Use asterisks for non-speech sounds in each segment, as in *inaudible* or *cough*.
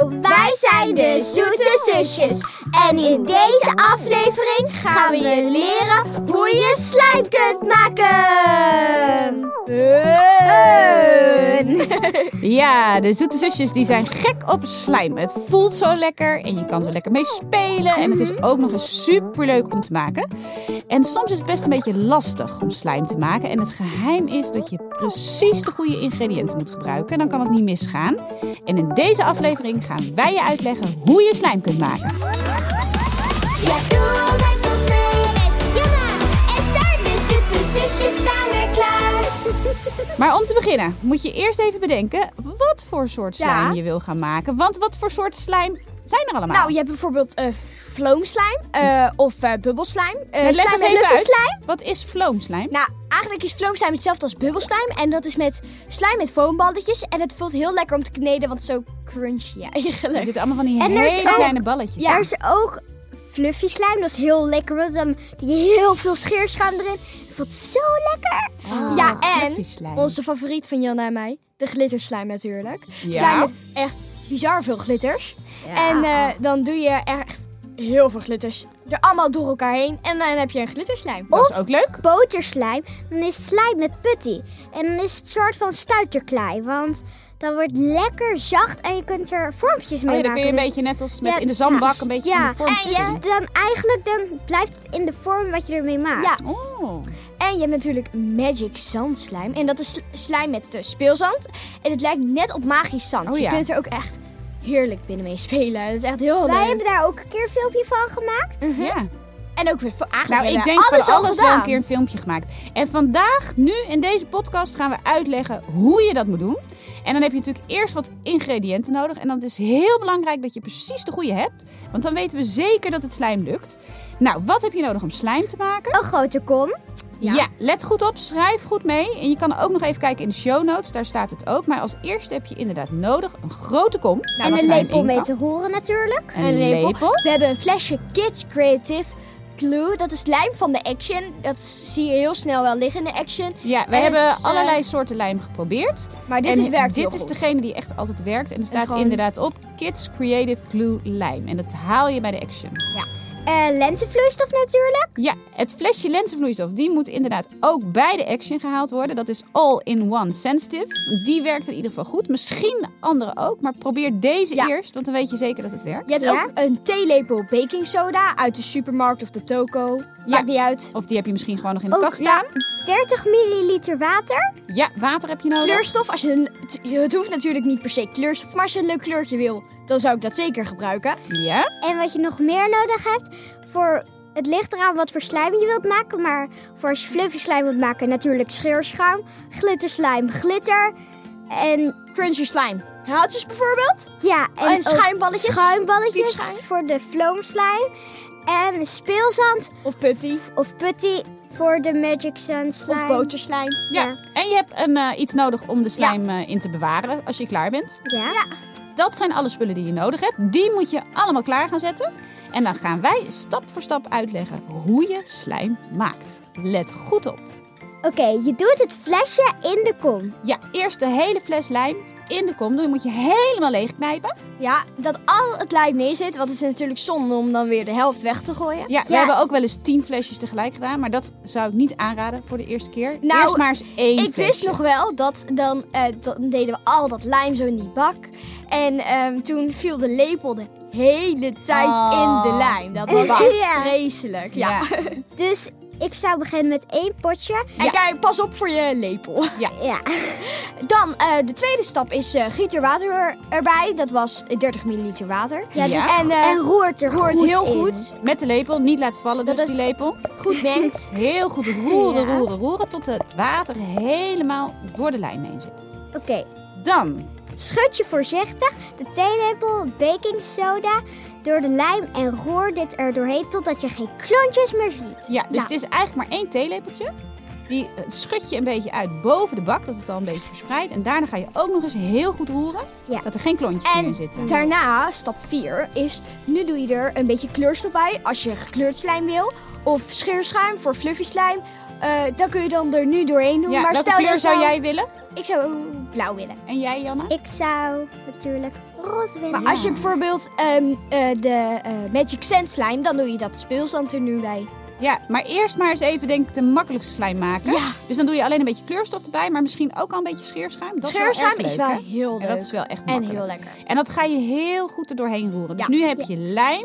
Hallo, wij zijn de Zoete Zusjes. En in deze aflevering gaan we je leren hoe je slijm kunt maken. Ja, de zoete zusjes die zijn gek op slijm. Het voelt zo lekker en je kan er lekker mee spelen. En het is ook nog eens superleuk om te maken. En soms is het best een beetje lastig om slijm te maken. En het geheim is dat je precies de goede ingrediënten moet gebruiken. Dan kan het niet misgaan. En in deze aflevering gaan wij je uitleggen hoe je slijm kunt maken. Ja, doe met ons mee. Met Jana en Saar, de Zoete Zusjes staan weer klaar. *laughs* Maar om te beginnen moet je eerst even bedenken wat voor soort slijm Ja. je wil gaan maken. Want wat voor soort slijm zijn er allemaal? Nou, je hebt bijvoorbeeld eh vloomslijm eh, of eh, bubbelslijm. Leg slijm eens met even uit. luchtenslijm. Wat is vloomslijm? Nou, eigenlijk is vloomslijm hetzelfde als bubbelslijm. En dat is met slijm met foamballetjes. En het voelt heel lekker om te kneden, want het is zo crunchy *laughs* ja, Er eigenlijk. zitten allemaal van die En hele ook- kleine balletjes. Ja. Er is ook fluffy slijm, dat is heel lekker. Want dan doe je heel veel scheerschuim erin. Het voelt zo lekker. Oh, ja, en onze favoriet van Janne en mij, de glitterslijm natuurlijk. Ja. Slijm met echt bizar veel glitters. En eh, dan doe je echt heel veel glitters er allemaal door elkaar heen. En dan heb je een glitterslijm. Dat is ook leuk. boterslijm, dan is slijm met putty. En dan is het soort van stuiterklei. Want dan wordt lekker zacht en je kunt er vormpjes mee Oh ja, dan kun je een maken. beetje net als met Ja, in de zandbak ja, een beetje ja. vormpjes En je, dan eigenlijk dan blijft het in de vorm wat je ermee maakt. Ja, Oh. En je hebt natuurlijk Magic Zandslijm. En dat is sl- slijm met eh, speelzand. En het lijkt net op magisch zand. Oh je kunt er ook echt heerlijk binnen mee spelen. Dat is echt heel Wij leuk. hebben daar ook een keer een filmpje van gemaakt. Mhm. Ja. En ook weer voor eigenlijk Nou, ik hebben denk we alles van al alles wel een keer een filmpje gemaakt. En vandaag, nu in deze podcast, gaan we uitleggen hoe je dat moet doen. En dan heb je natuurlijk eerst wat ingrediënten nodig. En dan is het heel belangrijk dat je precies de goede hebt. Want dan weten we zeker dat het slijm lukt. Nou, wat heb je nodig om slijm te maken? Een grote kom. Ja. let goed op, schrijf goed mee. En je kan ook nog even kijken in de show notes, daar staat het ook. Maar als eerste heb je inderdaad nodig een grote kom. Nou, en een lepel mee te roeren natuurlijk. Een, Een lepel. lepel. We hebben een flesje Kids Creative Glue. Dat is lijm van de Action. Dat zie je heel snel wel liggen in de Action. Ja, we En hebben is, eh, allerlei soorten lijm geprobeerd. Maar dit en is werkt dit is goed. degene die echt altijd werkt. En er staat gewoon- inderdaad op Kids Creative Glue Lijm. En dat haal je bij de Action. Eh lenzenvloeistof natuurlijk. Ja, het flesje lenzenvloeistof, die moet inderdaad ook bij de Action gehaald worden. Dat is all-in-one sensitive. Die werkt in ieder geval goed. Misschien andere ook, maar probeer deze Ja. eerst, want dan weet je zeker dat het werkt. Je hebt Ja. ook een theelepel baking soda uit de supermarkt of de toko. Maakt Ja. niet uit. Of die heb je misschien gewoon nog in de Ook, kast staan. 30 milliliter water. Ja, water heb je nodig. Kleurstof, als je, een, het hoeft natuurlijk niet per se kleurstof, maar als je een leuk kleurtje wil, dan zou ik dat zeker gebruiken. Ja. En wat je nog meer nodig hebt voor... Het ligt eraan wat voor slijm je wilt maken. Maar voor als je fluffy slijm wilt maken, natuurlijk scheerschuim. Glitterslijm, glitter. En Crunchy slime. Houtjes bijvoorbeeld. ja, en, En ook schuimballetjes. schuimballetjes voor de vloomslijm. En speelzand Of putty. of putty voor de magic sun Of slime. boterslime. ja. Ja. En je hebt een, eh, iets nodig om de slijm eh, in te bewaren als je klaar bent. Ja. Dat zijn alle spullen die je nodig hebt. Die moet je allemaal klaar gaan zetten. En dan gaan wij stap voor stap uitleggen hoe je slijm maakt. Let goed op. Oké, je doet het flesje in de kom. Ja, eerst de hele fles lijm in de kom doen. Moet je helemaal leeg knijpen. Ja, dat al het lijm mee zit, want het is natuurlijk zonde om dan weer de helft weg te gooien. Ja, we Ja. hebben ook wel eens tien flesjes tegelijk gedaan. Maar dat zou ik niet aanraden voor de eerste keer. Nou, eerst maar eens één Ik wist nog wel dat dan, eh, dan deden we al dat lijm zo in die bak. En ehm, toen viel de lepel de hele tijd Oh. in de lijm. Dat was Ja. vreselijk. Ja. Ja. *laughs* Dus ik zou beginnen met één potje. En Ja. kijk, pas op voor je lepel. *laughs* Ja. Dan, eh, de tweede stap is eh giet er water er- erbij. Dat was 30 milliliter water. Ja, Ja. Dus, En, eh, en roert er Roert goed heel in. goed. Met de lepel, niet laten vallen dus Dat die is- lepel. Goed mengt. *laughs* Heel goed roeren, Ja. roeren, roeren. Tot het water helemaal door de lijm heen zit. Oké, Dan schud je voorzichtig de theelepel baking soda door de lijm en roer dit er doorheen totdat je geen klontjes meer ziet. Ja, dus Ja. het is eigenlijk maar één theelepeltje. Die eh, schud je een beetje uit boven de bak, dat het al een beetje verspreidt. En daarna ga je ook nog eens heel goed roeren, Ja. dat er geen klontjes meer in En zitten. daarna, stap 4, is nu doe je er een beetje kleurstof bij. Als je gekleurd slijm wil. Of scheerschuim voor fluffy slijm. Eh dat kun je dan er nu doorheen doen. Ja, maar welke stel kleur je zou jij willen? Ik zou blauw willen. En jij, Janna? Ik zou natuurlijk Roze winnen. Maar als je bijvoorbeeld ehm, eh, de eh, Magic Sand slime, dan doe je dat speelzand er nu bij. Ja, maar eerst maar eens even denk ik de makkelijkste slijm maken. Ja. Dus dan doe je alleen een beetje kleurstof erbij, maar misschien ook al een beetje scheerschuim. Dat Scheerschuim is wel, erg leuk, heel leuk. En dat is wel echt en makkelijk. heel lekker. En dat ga je heel goed er doorheen roeren. Dus Ja. nu heb je lijm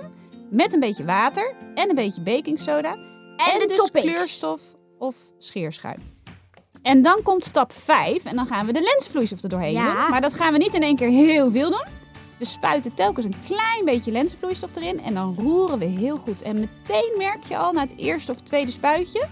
met een beetje water en een beetje baking soda. En, de dus toppings. kleurstof of scheerschuim. En dan komt stap 5 en dan gaan we de lensvloeistof er doorheen Ja. doen. Maar dat gaan we niet in één keer heel veel doen. We spuiten telkens een klein beetje lenzenvloeistof erin en dan roeren we heel goed. En meteen merk je al na het eerste of tweede spuitje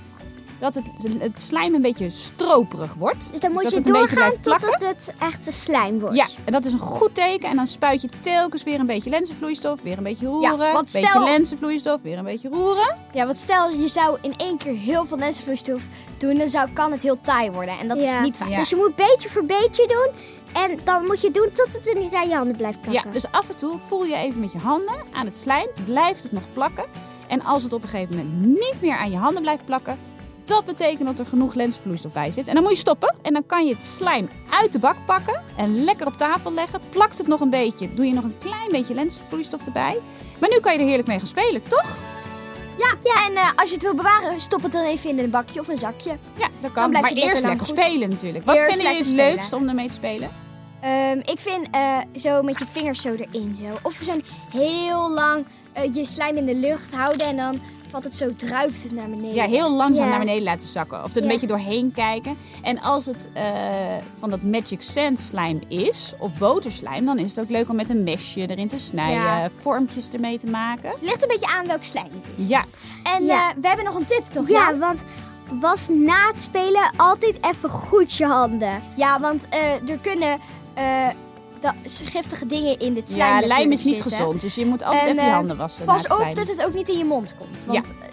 dat het, het slijm een beetje stroperig wordt. Dus dan moet dat je het een beetje doorgaan totdat het echte slijm wordt. Ja, en dat is een goed teken. En dan spuit je telkens weer een beetje lenzenvloeistof, weer een beetje roeren. Ja, beetje stel- lenzenvloeistof, weer een beetje roeren. Ja, want stel je zou in één keer heel veel lenzenvloeistof doen, dan zou, kan het heel taai worden. En dat Ja. is niet fijn. Ja. Dus je moet beetje voor beetje doen. En dan moet je doen tot het er niet aan je handen blijft Ja, plakken. dus af en toe voel je even met je handen aan het slijm. Blijft het nog plakken. En als het op een gegeven moment niet meer aan je handen blijft plakken, dat betekent dat er genoeg lenzenvloeistof bij zit. En dan moet je stoppen. En dan kan je het slijm uit de bak pakken en lekker op tafel leggen. Plakt het nog een beetje, doe je nog een klein beetje lenzenvloeistof erbij. Maar nu kan je er heerlijk mee gaan spelen, toch? Ja, ja en eh, als je het wil bewaren, stop het dan even in een bakje of een zakje. Ja, dat kan. Dan blijft Maar lekker eerst lekker goed. spelen natuurlijk. Wat vinden jullie het spelen. leukst om ermee te spelen? Ehm, ik vind eh, zo met je vingers zo erin zo. Of zo'n heel lang eh, je slijm in de lucht houden en dan valt het zo, druipt het naar beneden. Ja, heel langzaam Ja. naar beneden laten zakken. Of er een Ja. beetje doorheen kijken. En als het eh, van dat Magic Sand slime is, of boterslijm, dan is het ook leuk om met een mesje erin te snijden. Ja. Vormpjes ermee te maken. Ligt een beetje aan welk slijm het is. Ja, En Ja. eh, we hebben nog een tip, toch? Ja, want was na het spelen altijd even goed je handen. Ja, want eh, er kunnen eh, da- giftige dingen in dit slijm ja lijm is niet zitten. gezond. Dus je moet altijd En, even je eh, handen wassen. Pas op dat het ook niet in je mond komt. Want eh,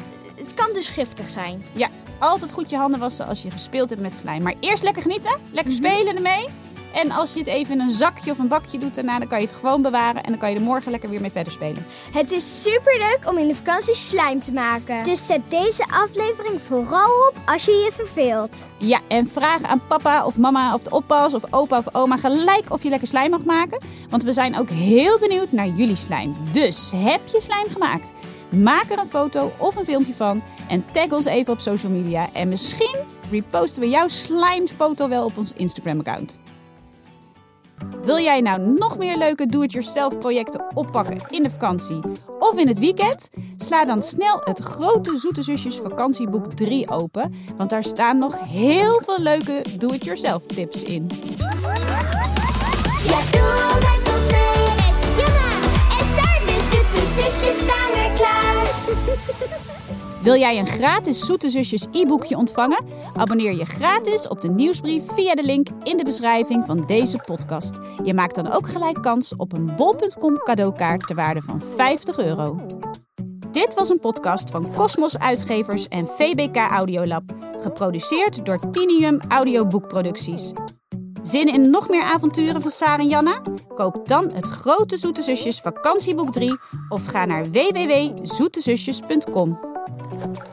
het kan dus giftig zijn. Ja, altijd goed je handen wassen als je gespeeld hebt met slijm. Maar eerst lekker genieten, lekker Mhm. spelen ermee. En als je het even in een zakje of een bakje doet daarna, dan kan je het gewoon bewaren. En dan kan je er morgen lekker weer mee verder spelen. Het is super leuk om in de vakantie slijm te maken. Dus zet deze aflevering vooral op als je je verveelt. Ja, en vraag aan papa of mama of de oppas of opa of oma gelijk of je lekker slijm mag maken. Want we zijn ook heel benieuwd naar jullie slijm. Dus heb je slijm gemaakt? Maak er een foto of een filmpje van en tag ons even op social media. En misschien reposten we jouw slijmfoto wel op ons Instagram-account. Wil jij nou nog meer leuke do-it-yourself projecten oppakken in de vakantie of in het weekend? Sla dan snel het grote Zoete Zusjes vakantieboek 3 open, want daar staan nog heel veel leuke do-it-yourself tips in. En de zusjes staan klaar. *laughs* Wil jij een gratis Zoete Zusjes e-boekje ontvangen? Abonneer je gratis op de nieuwsbrief via de link in de beschrijving van deze podcast. Je maakt dan ook gelijk kans op een bol.com cadeaukaart ter waarde van 50 euro. Dit was een podcast van Cosmos Uitgevers en VBK Audiolab. Geproduceerd door Tinium Audioboekproducties. Zin in nog meer avonturen van Sarah en Janna? Koop dan het Grote Zoete Zusjes vakantieboek 3 of ga naar www.zoetezusjes.com. Thank you.